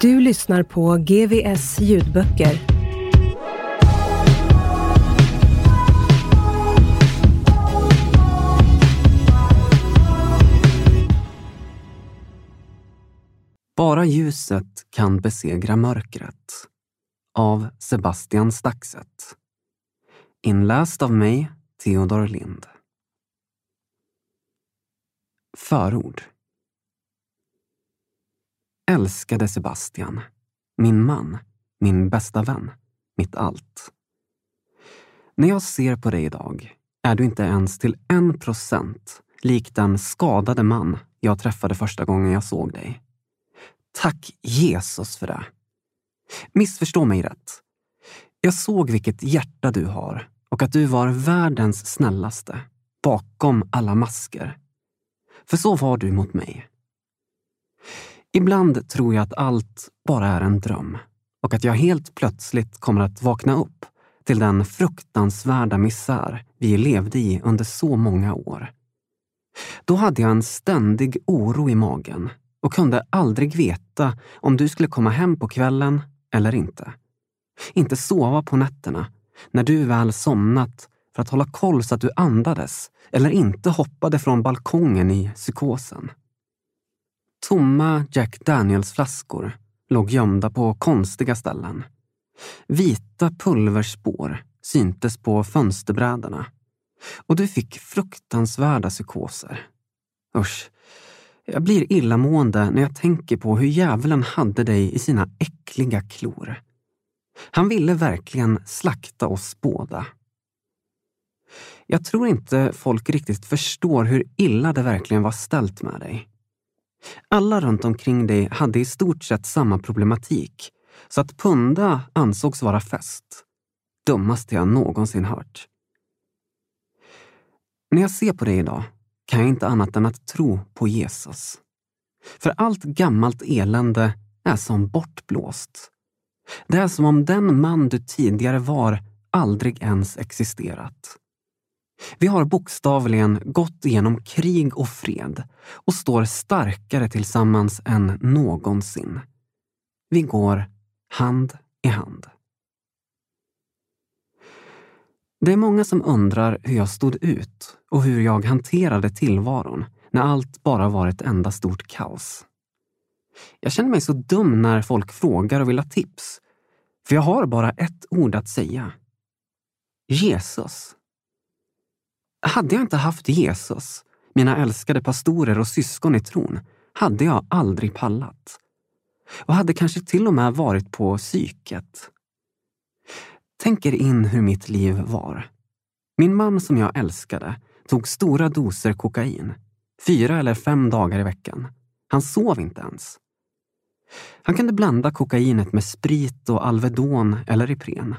Du lyssnar på GVS ljudböcker. Bara ljuset kan besegra mörkret. Av Sebastian Staxet. Inläst av mig, Theodor Lind. Förord. Älskade Sebastian. Min man. Min bästa vän. Mitt allt. När jag ser på dig idag är du inte ens till en procent lik den skadade man jag träffade första gången jag såg dig. Tack Jesus för det. Missförstå mig rätt. Jag såg vilket hjärta du har och att du var världens snällaste bakom alla masker. För så var du mot mig. Ibland tror jag att allt bara är en dröm och att jag helt plötsligt kommer att vakna upp till den fruktansvärda misär vi levde i under så många år. Då hade jag en ständig oro i magen och kunde aldrig veta om du skulle komma hem på kvällen eller inte. Inte sova på nätterna när du väl somnat för att hålla koll så att du andades eller inte hoppade från balkongen i psykosen. Tomma Jack Daniels-flaskor låg gömda på konstiga ställen. Vita pulverspår syntes på fönsterbrädorna och du fick fruktansvärda psykoser. Usch, jag blir illamående när jag tänker på hur djävulen hade dig i sina äckliga klor. Han ville verkligen slakta oss båda. Jag tror inte folk riktigt förstår hur illa det verkligen var ställt med dig. Alla runt omkring dig hade i stort sett samma problematik, så att punda ansågs vara fest. Dummaste jag någonsin hört. När jag ser på dig idag kan jag inte annat än att tro på Jesus. För allt gammalt elände är som bortblåst. Det är som om den man du tidigare var aldrig ens existerat. Vi har bokstavligen gått igenom krig och fred och står starkare tillsammans än någonsin. Vi går hand i hand. Det är många som undrar hur jag stod ut och hur jag hanterade tillvaron när allt bara var ett enda stort kaos. Jag känner mig så dum när folk frågar och vill ha tips. För jag har bara ett ord att säga. Jesus. Hade jag inte haft Jesus, mina älskade pastorer och syskon i tron, hade jag aldrig pallat. Och hade kanske till och med varit på psyket. Tänk er in hur mitt liv var. Min man som jag älskade tog stora doser kokain, fyra eller fem dagar i veckan. Han sov inte ens. Han kunde blanda kokainet med sprit och Alvedon eller Ipren.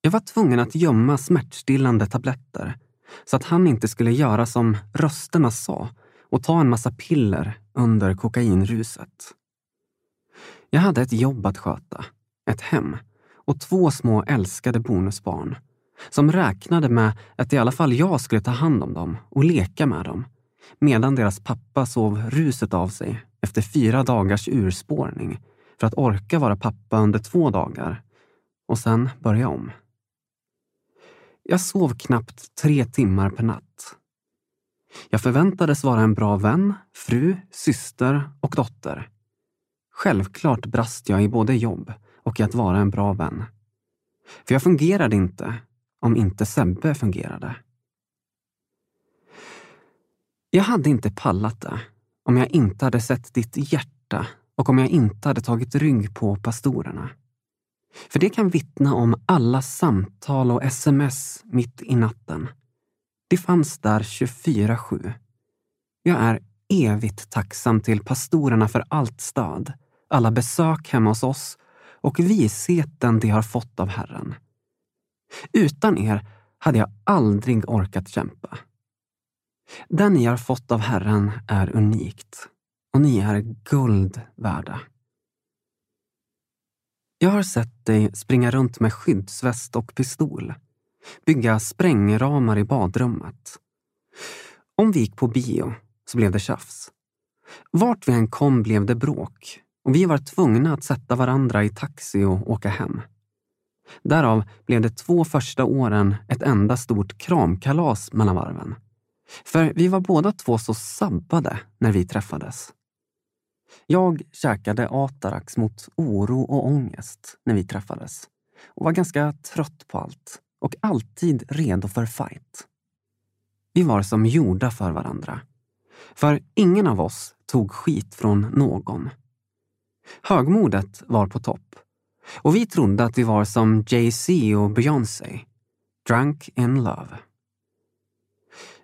Jag var tvungen att gömma smärtstillande tabletter så att han inte skulle göra som rösterna sa och ta en massa piller under kokainruset. Jag hade ett jobb att sköta, ett hem och två små älskade bonusbarn som räknade med att i alla fall jag skulle ta hand om dem och leka med dem medan deras pappa sov ruset av sig efter fyra dagars urspårning för att orka vara pappa under två dagar och sen börja om. Jag sov knappt tre timmar per natt. Jag förväntades vara en bra vän, fru, syster och dotter. Självklart brast jag i både jobb och i att vara en bra vän. För jag fungerade inte om inte Sebbe fungerade. Jag hade inte pallat det om jag inte hade sett ditt hjärta och om jag inte hade tagit rygg på pastorerna. För det kan vittna om alla samtal och sms mitt i natten. Det fanns där 24-7. Jag är evigt tacksam till pastorerna för allt stöd, alla besök hemma hos oss och visheten de har fått av Herren. Utan er hade jag aldrig orkat kämpa. Den ni har fått av Herren är unikt och ni är guld värda. Jag har sett dig springa runt med skyddsväst och pistol, bygga sprängramar i badrummet. Om vi gick på bio så blev det tjafs. Vart vi än kom blev det bråk och vi var tvungna att sätta varandra i taxi och åka hem. Därav blev det två första åren ett enda stort kramkalas mellan varven. För vi var båda två så sabbade när vi träffades. Jag käkade Atarax mot oro och ångest när vi träffades och var ganska trött på allt och alltid redo för fight. Vi var som gjorda för varandra. För ingen av oss tog skit från någon. Högmodet var på topp och vi trodde att vi var som Jay-Z och Beyoncé. Drunk in love.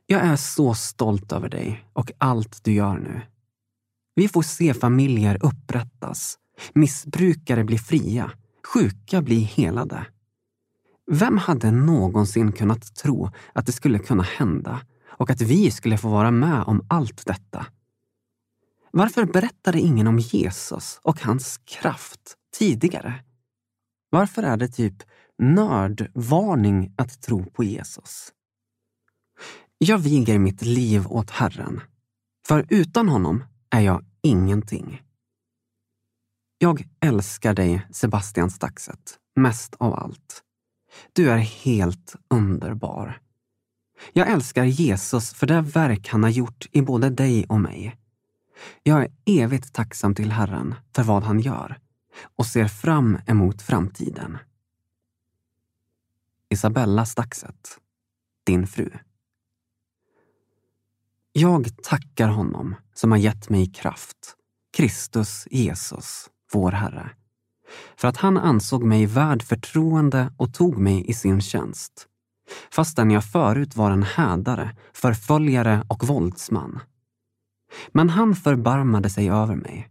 Jag är så stolt över dig och allt du gör nu. Vi får se familjer upprättas, missbrukare bli fria, sjuka bli helade. Vem hade någonsin kunnat tro att det skulle kunna hända och att vi skulle få vara med om allt detta? Varför berättade ingen om Jesus och hans kraft tidigare? Varför är det typ nördvarning att tro på Jesus? Jag viger mitt liv åt Herren, för utan honom är jag ingenting. Jag älskar dig, Sebastian Staxet, mest av allt. Du är helt underbar. Jag älskar Jesus för det verk han har gjort i både dig och mig. Jag är evigt tacksam till Herren för vad han gör och ser fram emot framtiden. Isabella Staxet, din fru. Jag tackar honom som har gett mig kraft, Kristus Jesus, vår Herre, för att han ansåg mig värd förtroende och tog mig i sin tjänst, fastän jag förut var en hädare, förföljare och våldsman. Men han förbarmade sig över mig,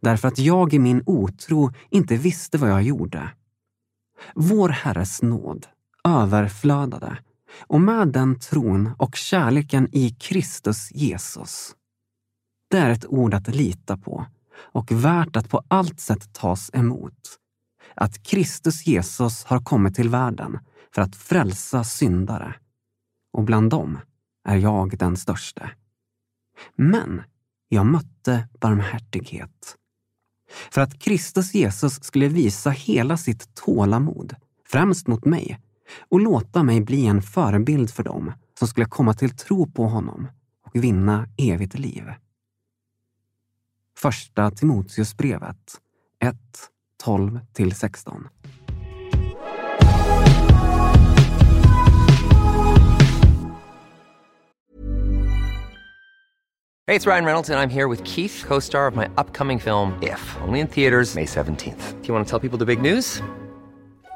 därför att jag i min otro inte visste vad jag gjorde. Vår Herres nåd överflödade och med den tron och kärleken i Kristus Jesus. Det är ett ord att lita på och värt att på allt sätt tas emot. Att Kristus Jesus har kommit till världen för att frälsa syndare. Och bland dem är jag den störste. Men jag mötte barmhärtighet. För att Kristus Jesus skulle visa hela sitt tålamod, främst mot mig, och låta mig bli en förebild för dem som skulle komma till tro på honom och vinna evigt liv. Första Timoteusbrevet 1, 12-16. Hey, it's Ryan Reynolds and I'm here with Keith, co-star of my upcoming film If, only in theaters May 17th. Do you want to tell people the big news?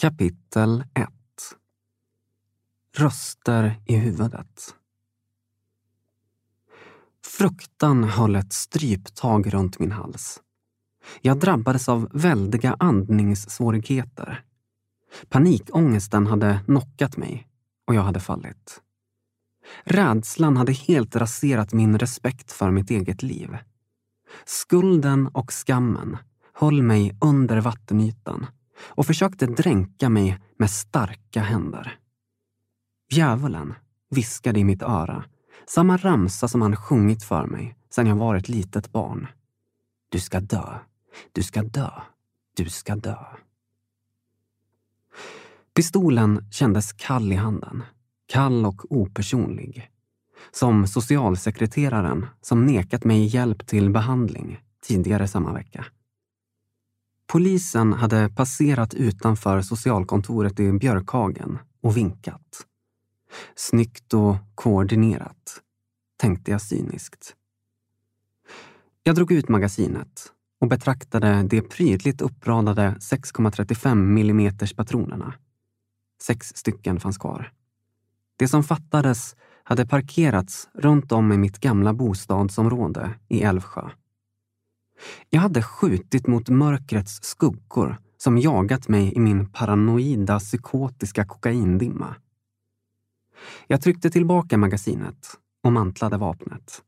Kapitel 1 Röster i huvudet. Fruktan höll ett stryptag runt min hals. Jag drabbades av väldiga andningssvårigheter. Panikångesten hade knockat mig och jag hade fallit. Rädslan hade helt raserat min respekt för mitt eget liv. Skulden och skammen höll mig under vattenytan och försökte dränka mig med starka händer. Djävulen viskade i mitt öra samma ramsa som han sjungit för mig sedan jag var ett litet barn. Du ska dö, du ska dö, du ska dö. Pistolen kändes kall i handen. Kall och opersonlig. Som socialsekreteraren som nekat mig hjälp till behandling tidigare samma vecka. Polisen hade passerat utanför socialkontoret i Björkhagen och vinkat. Snyggt och koordinerat, tänkte jag cyniskt. Jag drog ut magasinet och betraktade de prydligt uppradade 6,35 mm patronerna. Sex stycken fanns kvar. Det som fattades hade parkerats runt om i mitt gamla bostadsområde i Älvsjö. Jag hade skjutit mot mörkrets skuggor som jagat mig i min paranoida psykotiska kokaindimma. Jag tryckte tillbaka magasinet och mantlade vapnet.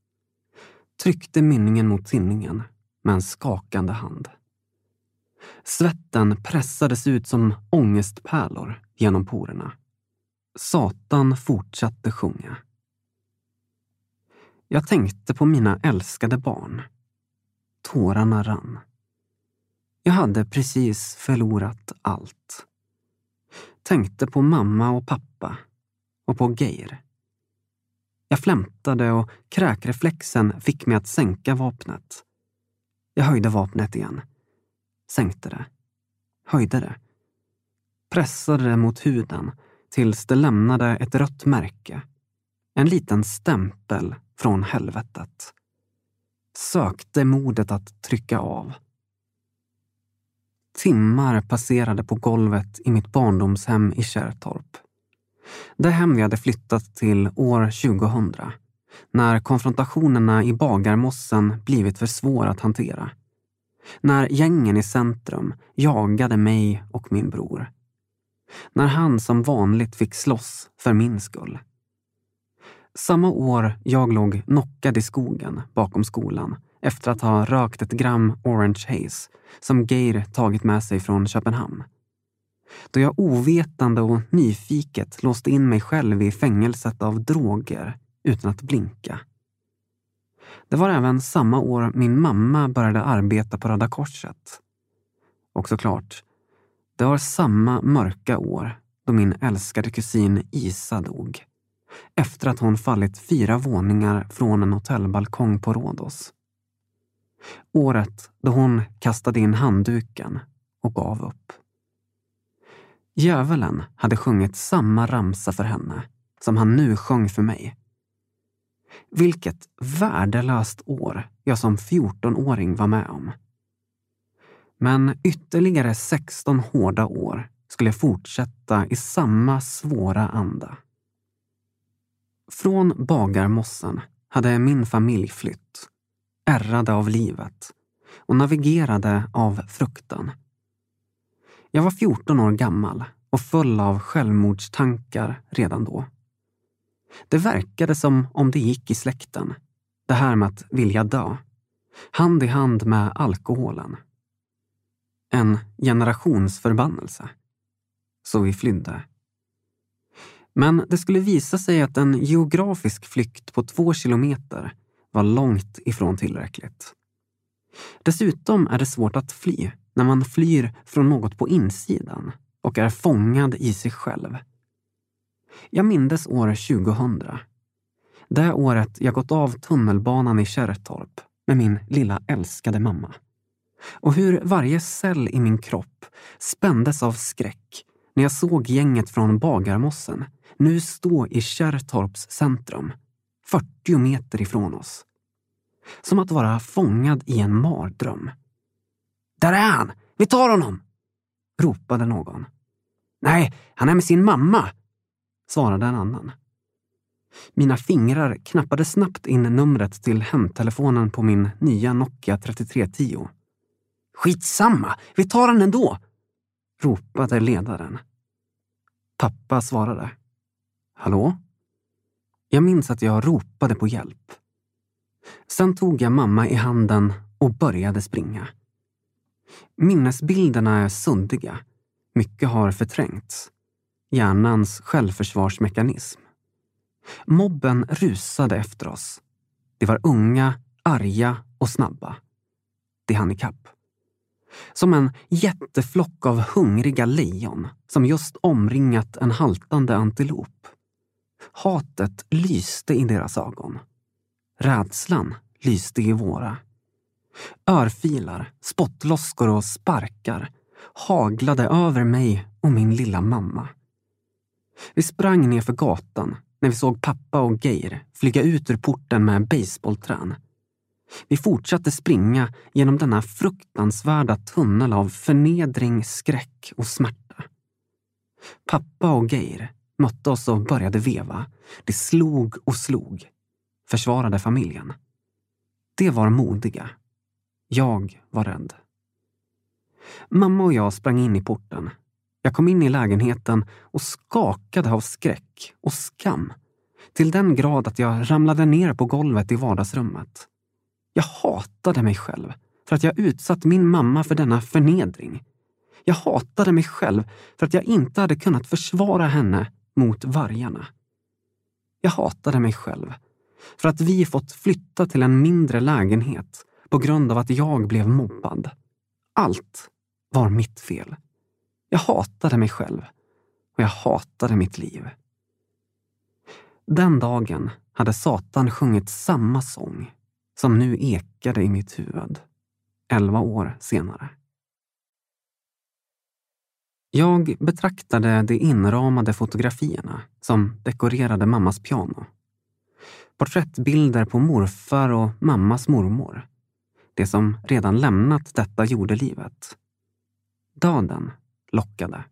Tryckte mynningen mot tinningen med en skakande hand. Svetten pressades ut som ångestpärlor genom porerna. Satan fortsatte sjunga. Jag tänkte på mina älskade barn. Tårarna rann. Jag hade precis förlorat allt. Tänkte på mamma och pappa och på Geir. Jag flämtade och kräkreflexen fick mig att sänka vapnet. Jag höjde vapnet igen. Sänkte det. Höjde det. Pressade det mot huden tills det lämnade ett rött märke. En liten stämpel från helvetet. Sökte modet att trycka av. Timmar passerade på golvet i mitt barndomshem i Kärrtorp. Det hem vi hade flyttat till år 2000, när konfrontationerna i Bagarmossen blivit för svåra att hantera. När gängen i centrum jagade mig och min bror. När han som vanligt fick slåss för min skull. Samma år jag låg knockad i skogen bakom skolan efter att ha rökt ett gram Orange Haze som Geir tagit med sig från Köpenhamn då jag ovetande och nyfiket låste in mig själv i fängelset av droger utan att blinka. Det var även samma år min mamma började arbeta på Röda Korset. Och såklart, det var samma mörka år då min älskade kusin Isa dog. Efter att hon fallit fyra våningar från en hotellbalkong på Rhodos. Året då hon kastade in handduken och gav upp. Djävulen hade sjungit samma ramsa för henne som han nu sjöng för mig. Vilket värdelöst år jag som 14-åring var med om. Men ytterligare 16 hårda år skulle fortsätta i samma svåra anda. Från Bagarmossen hade min familj flytt, ärrade av livet och navigerade av fruktan. Jag var 14 år gammal och full av självmordstankar redan då. Det verkade som om det gick i släkten. Det här med att vilja dö. Hand i hand med alkoholen. En generationsförbannelse. Så vi flydde. Men det skulle visa sig att en geografisk flykt på två kilometer var långt ifrån tillräckligt. Dessutom är det svårt att fly när man flyr från något på insidan och är fångad i sig själv. Jag mindes år 2000. Det året jag gått av tunnelbanan i Kärrtorp med min lilla älskade mamma. Och hur varje cell i min kropp spändes av skräck när jag såg gänget från Bagarmossen nu stå i Kärrtorps centrum, 40 meter ifrån oss. Som att vara fångad i en mardröm. Där är han! Vi tar honom! ropade någon. Nej, han är med sin mamma, svarade en annan. Mina fingrar knappade snabbt in numret till hemtelefonen på min nya Nokia 3310. Skitsamma, vi tar han ändå! ropade ledaren. Pappa svarade. Hallå? Jag minns att jag ropade på hjälp. Sen tog jag mamma i handen och började springa. Minnesbilderna är suddiga. Mycket har förträngts. Hjärnans självförsvarsmekanism. Mobben rusade efter oss. De var unga, arga och snabba. De hann ikapp. Som en jätteflock av hungriga lejon som just omringat en haltande antilop. Hatet lyste i deras ögon. Rädslan lyste i våra. Örfilar, spottloskor och sparkar haglade över mig och min lilla mamma. Vi sprang ner för gatan när vi såg pappa och Geir flyga ut ur porten med baseballträn. Vi fortsatte springa genom denna fruktansvärda tunnel av förnedring, skräck och smärta. Pappa och Geir mötte oss och började veva. De slog och slog. Försvarade familjen. Det var modiga. Jag var rädd. Mamma och jag sprang in i porten. Jag kom in i lägenheten och skakade av skräck och skam. Till den grad att jag ramlade ner på golvet i vardagsrummet. Jag hatade mig själv för att jag utsatt min mamma för denna förnedring. Jag hatade mig själv för att jag inte hade kunnat försvara henne mot vargarna. Jag hatade mig själv för att vi fått flytta till en mindre lägenhet på grund av att jag blev mobbad. Allt var mitt fel. Jag hatade mig själv och jag hatade mitt liv. Den dagen hade Satan sjungit samma sång som nu ekade i mitt huvud, elva år senare. Jag betraktade de inramade fotografierna som dekorerade mammas piano. Porträttbilder på morfar och mammas mormor. Det som redan lämnat detta jordelivet. Döden lockade.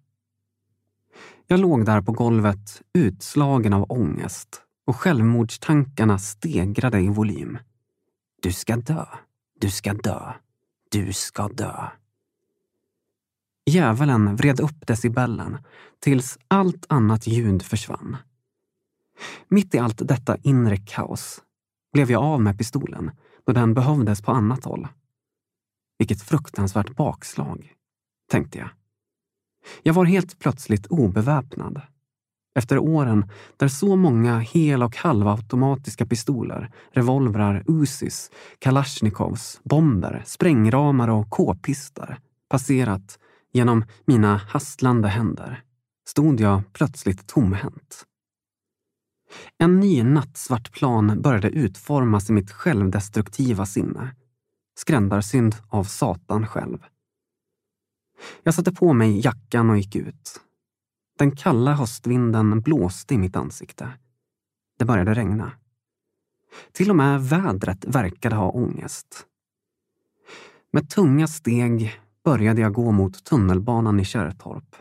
Jag låg där på golvet utslagen av ångest och självmordstankarna stegrade i volym. Du ska dö, du ska dö, du ska dö. Djävulen vred upp decibellen tills allt annat ljud försvann. Mitt i allt detta inre kaos blev jag av med pistolen då den behövdes på annat håll. Vilket fruktansvärt bakslag, tänkte jag. Jag var helt plötsligt obeväpnad. Efter åren där så många hel och halvautomatiska pistoler, revolvrar, Uzis, kalasjnikovs, bomber, sprängramar och k-pistar passerat genom mina hastlande händer stod jag plötsligt tomhänt. En ny nattsvart plan började utformas i mitt självdestruktiva sinne. Skrändarsynd av Satan själv. Jag satte på mig jackan och gick ut. Den kalla höstvinden blåste i mitt ansikte. Det började regna. Till och med vädret verkade ha ångest. Med tunga steg började jag gå mot tunnelbanan i Kärrtorp.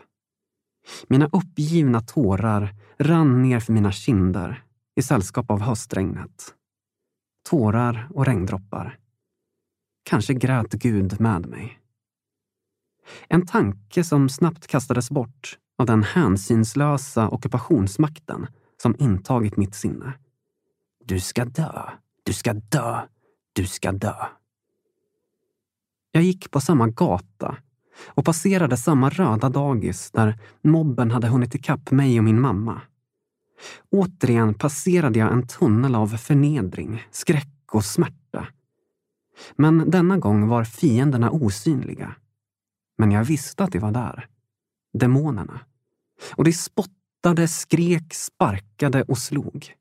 Mina uppgivna tårar rann ner för mina kinder i sällskap av höstregnet. Tårar och regndroppar. Kanske grät Gud med mig. En tanke som snabbt kastades bort av den hänsynslösa ockupationsmakten som intagit mitt sinne. Du ska dö, du ska dö, du ska dö. Jag gick på samma gata och passerade samma röda dagis där mobben hade hunnit ikapp mig och min mamma. Återigen passerade jag en tunnel av förnedring, skräck och smärta. Men denna gång var fienderna osynliga. Men jag visste att de var där. Demonerna. Och de spottade, skrek, sparkade och slog.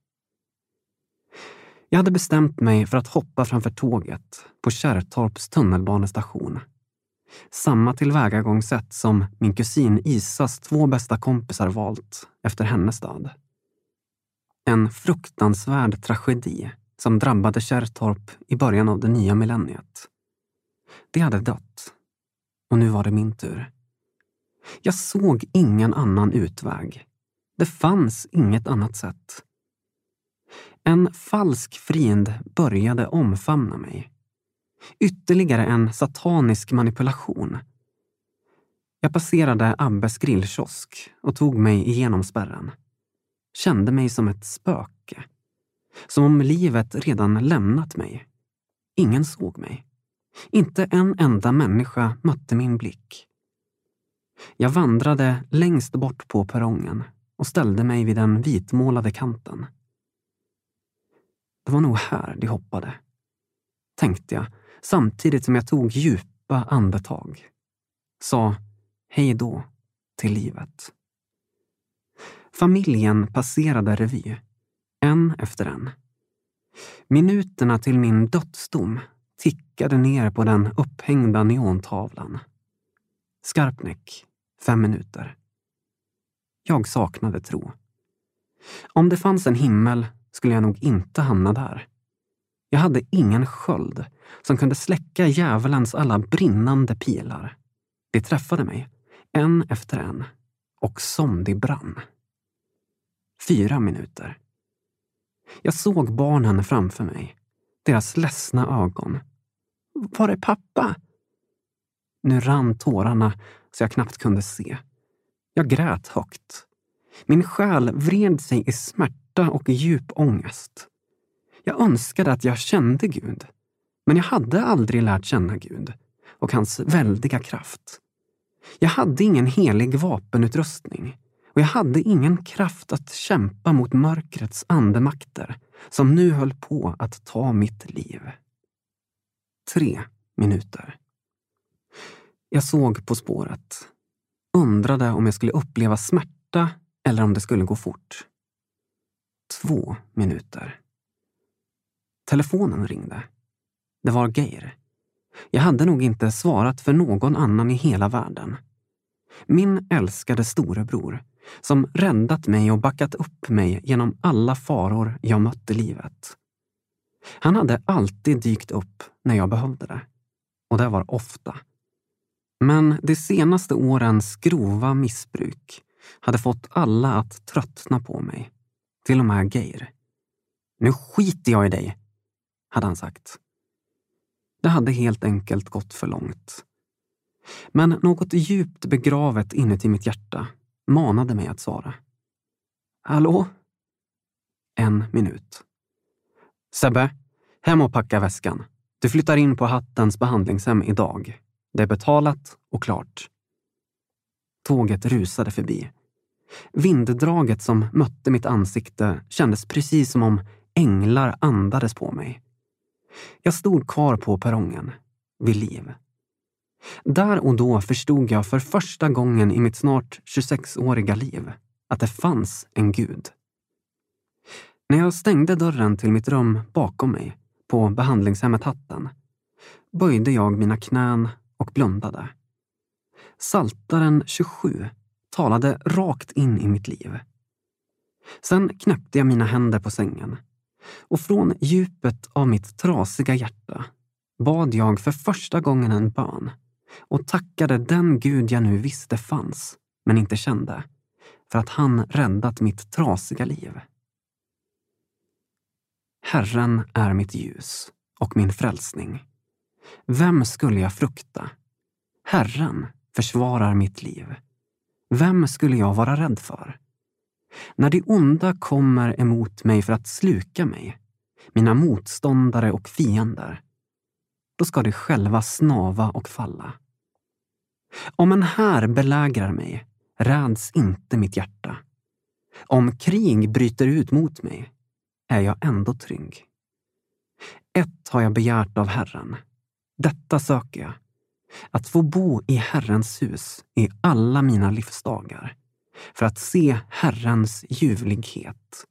Jag hade bestämt mig för att hoppa framför tåget på Kärrtorps tunnelbanestation Samma tillvägagångssätt som min kusin Isas två bästa kompisar valt efter hennes död. En fruktansvärd tragedi som drabbade Kärrtorp i början av det nya millenniet. Det hade dött. Och nu var det min tur. Jag såg ingen annan utväg. Det fanns inget annat sätt. En falsk friend började omfamna mig. Ytterligare en satanisk manipulation. Jag passerade Abbes grillkiosk och tog mig igenom spärren. Kände mig som ett spöke. Som om livet redan lämnat mig. Ingen såg mig. Inte en enda människa mötte min blick. Jag vandrade längst bort på perrongen och ställde mig vid den vitmålade kanten. Det var nog här de hoppade, tänkte jag samtidigt som jag tog djupa andetag. Sa hej då till livet. Familjen passerade revy, en efter en. Minuterna till min dödsdom tickade ner på den upphängda neontavlan. Skarpnäck, fem minuter. Jag saknade tro. Om det fanns en himmel skulle jag nog inte hamna där. Jag hade ingen sköld som kunde släcka djävulens alla brinnande pilar. De träffade mig, en efter en, och som de brann. Fyra minuter. Jag såg barnen framför mig, deras ledsna ögon. Var är pappa? Nu rann tårarna så jag knappt kunde se. Jag grät högt. Min själ vred sig i smärta och djup ångest. Jag önskade att jag kände Gud, men jag hade aldrig lärt känna Gud och hans väldiga kraft. Jag hade ingen helig vapenutrustning och jag hade ingen kraft att kämpa mot mörkrets andemakter som nu höll på att ta mitt liv. Tre minuter. Jag såg På spåret. Undrade om jag skulle uppleva smärta eller om det skulle gå fort. Två minuter. Telefonen ringde. Det var Geir. Jag hade nog inte svarat för någon annan i hela världen. Min älskade storebror, som räddat mig och backat upp mig genom alla faror jag mött i livet. Han hade alltid dykt upp när jag behövde det. Och det var ofta. Men de senaste årens grova missbruk hade fått alla att tröttna på mig. Till och med Geir. Nu skiter jag i dig, hade han sagt. Det hade helt enkelt gått för långt. Men något djupt begravet inuti mitt hjärta manade mig att svara. Hallå? En minut. Sebbe, hem och packa väskan. Du flyttar in på Hattens behandlingshem idag. Det är betalat och klart. Tåget rusade förbi. Vinddraget som mötte mitt ansikte kändes precis som om änglar andades på mig. Jag stod kvar på perrongen, vid liv. Där och då förstod jag för första gången i mitt snart 26-åriga liv att det fanns en gud. När jag stängde dörren till mitt rum bakom mig, på behandlingshemmet Hatten, böjde jag mina knän och blundade. Saltaren 27 talade rakt in i mitt liv. Sen knäppte jag mina händer på sängen och från djupet av mitt trasiga hjärta bad jag för första gången en bön och tackade den Gud jag nu visste fanns, men inte kände, för att han räddat mitt trasiga liv. Herren är mitt ljus och min frälsning. Vem skulle jag frukta? Herren försvarar mitt liv. Vem skulle jag vara rädd för? När det onda kommer emot mig för att sluka mig, mina motståndare och fiender, då ska de själva snava och falla. Om en här belägrar mig räds inte mitt hjärta. Om krig bryter ut mot mig är jag ändå trygg. Ett har jag begärt av Herren. Detta söker jag. Att få bo i Herrens hus i alla mina livsdagar. För att se Herrens ljuvlighet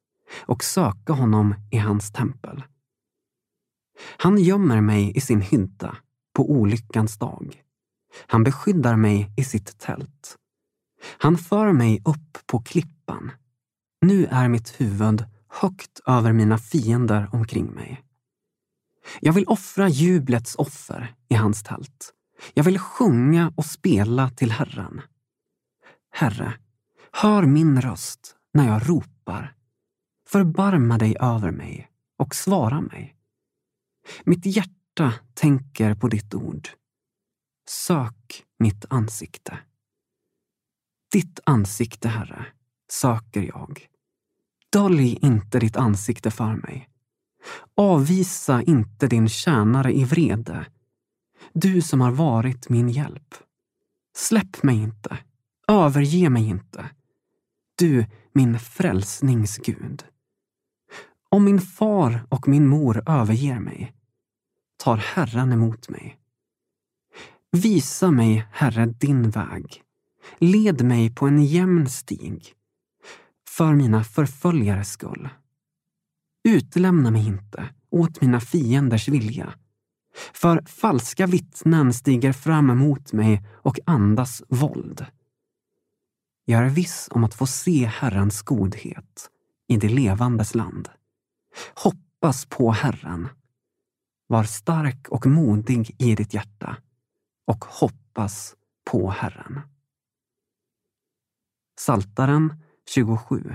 och söka honom i hans tempel. Han gömmer mig i sin hydda på olyckans dag Han beskyddar mig i sitt tält. Han för mig upp på klippan. Nu är mitt huvud högt över mina fiender omkring mig. Jag vill offra jublets offer i hans tält. Jag vill sjunga och spela till Herren. Herre, hör min röst när jag ropar. Förbarma dig över mig och svara mig. Mitt hjärta tänker på ditt ord. Sök mitt ansikte. Ditt ansikte, Herre, söker jag. Dölj inte ditt ansikte för mig. Avvisa inte din tjänare i vrede. Du som har varit min hjälp. Släpp mig inte. Överge mig inte. Du, min frälsningsgud. Om min far och min mor överger mig tar Herren emot mig. Visa mig, Herre, din väg. Led mig på en jämn stig för mina förföljares skull. Utlämna mig inte åt mina fienders vilja. För falska vittnen stiger fram emot mig och andas våld. Jag är viss om att få se Herrens godhet i det levandes land. Hoppas på Herren. Var stark och modig i ditt hjärta och hoppas på Herren. Saltaren 27,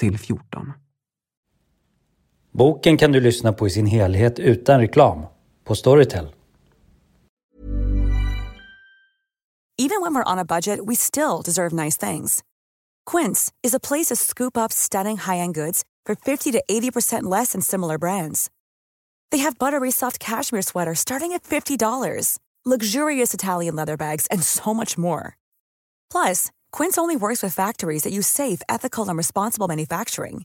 1-14. Boken kan du lyssna på i sin helhet utan reklam på Storytel. Even when we're on a budget we still deserve nice things. Quince is a place to scoop up stunning high-end goods for 50 to 80% less than similar brands. They have buttery soft cashmere sweaters starting at $50, luxurious Italian leather bags, and so much more. Plus, Quince only works with factories that use safe, ethical, and responsible manufacturing.